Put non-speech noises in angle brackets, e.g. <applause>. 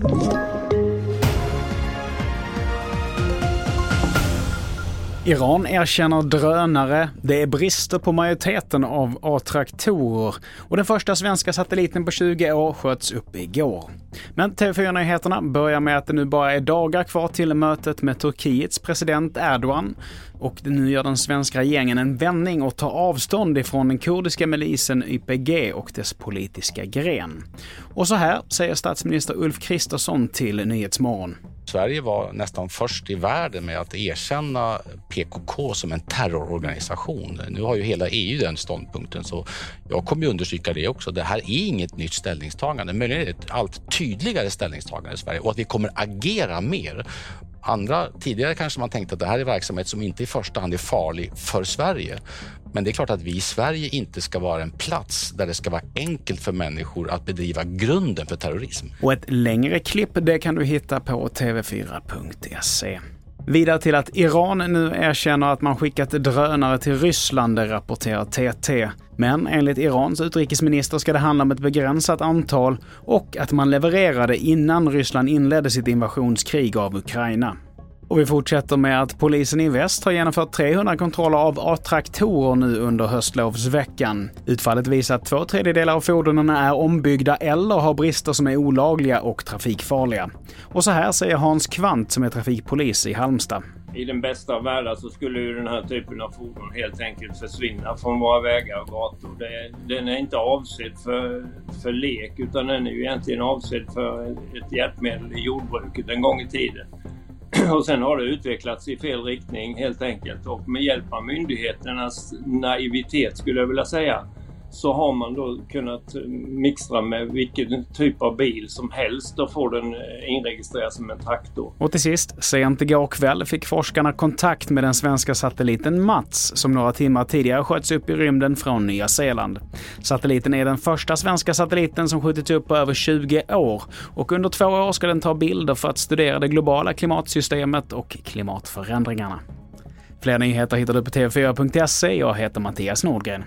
Thank you. Iran erkänner drönare, det är brister på majoriteten av A-traktorer och den första svenska satelliten på 20 år sköts upp igår. Men TV4-nyheterna börjar med att det nu bara är dagar kvar till mötet med Turkiets president Erdogan och nu gör den svenska regeringen en vändning och tar avstånd ifrån den kurdiska milisen YPG och dess politiska gren. Och så här säger statsminister Ulf Kristersson till Nyhetsmorgon. Sverige var nästan först i världen med att erkänna PKK som en terrororganisation. Nu har ju hela EU den ståndpunkten så jag kommer ju understryka det också. Det här är inget nytt ställningstagande, men det är ett allt tydligare ställningstagande i Sverige och att vi kommer agera mer. Andra, tidigare kanske man tänkte att det här är verksamhet som inte i första hand är farlig för Sverige. Men det är klart att vi i Sverige inte ska vara en plats där det ska vara enkelt för människor att bedriva grunden för terrorism. Och ett längre klipp det kan du hitta på tv4.se. Vidare till att Iran nu erkänner att man skickat drönare till Ryssland, rapporterar TT. Men enligt Irans utrikesminister ska det handla om ett begränsat antal och att man levererade innan Ryssland inledde sitt invasionskrig av Ukraina. Och vi fortsätter med att polisen i väst har genomfört 300 kontroller av A-traktorer nu under höstlovsveckan. Utfallet visar att två tredjedelar av fordonen är ombyggda eller har brister som är olagliga och trafikfarliga. Och så här säger Hans Kvant som är trafikpolis i Halmstad. I den bästa av världar så skulle ju den här typen av fordon helt enkelt försvinna från våra vägar och gator. Det, den är inte avsedd för, för lek utan den är ju egentligen avsedd för ett hjälpmedel i jordbruket en gång i tiden. <clears throat> Och sen har det utvecklats i fel riktning helt enkelt. Och med hjälp av myndigheternas naivitet skulle jag vilja säga så har man då kunnat mixtra med vilken typ av bil som helst och få den eh, inregistrerad som en traktor. Och till sist, sent igår kväll fick forskarna kontakt med den svenska satelliten Mats som några timmar tidigare sköts upp i rymden från Nya Zeeland. Satelliten är den första svenska satelliten som skjutits upp på över 20 år och under två år ska den ta bilder för att studera det globala klimatsystemet och klimatförändringarna. Fler nyheter hittar du på tv4.se. Jag heter Mattias Nordgren.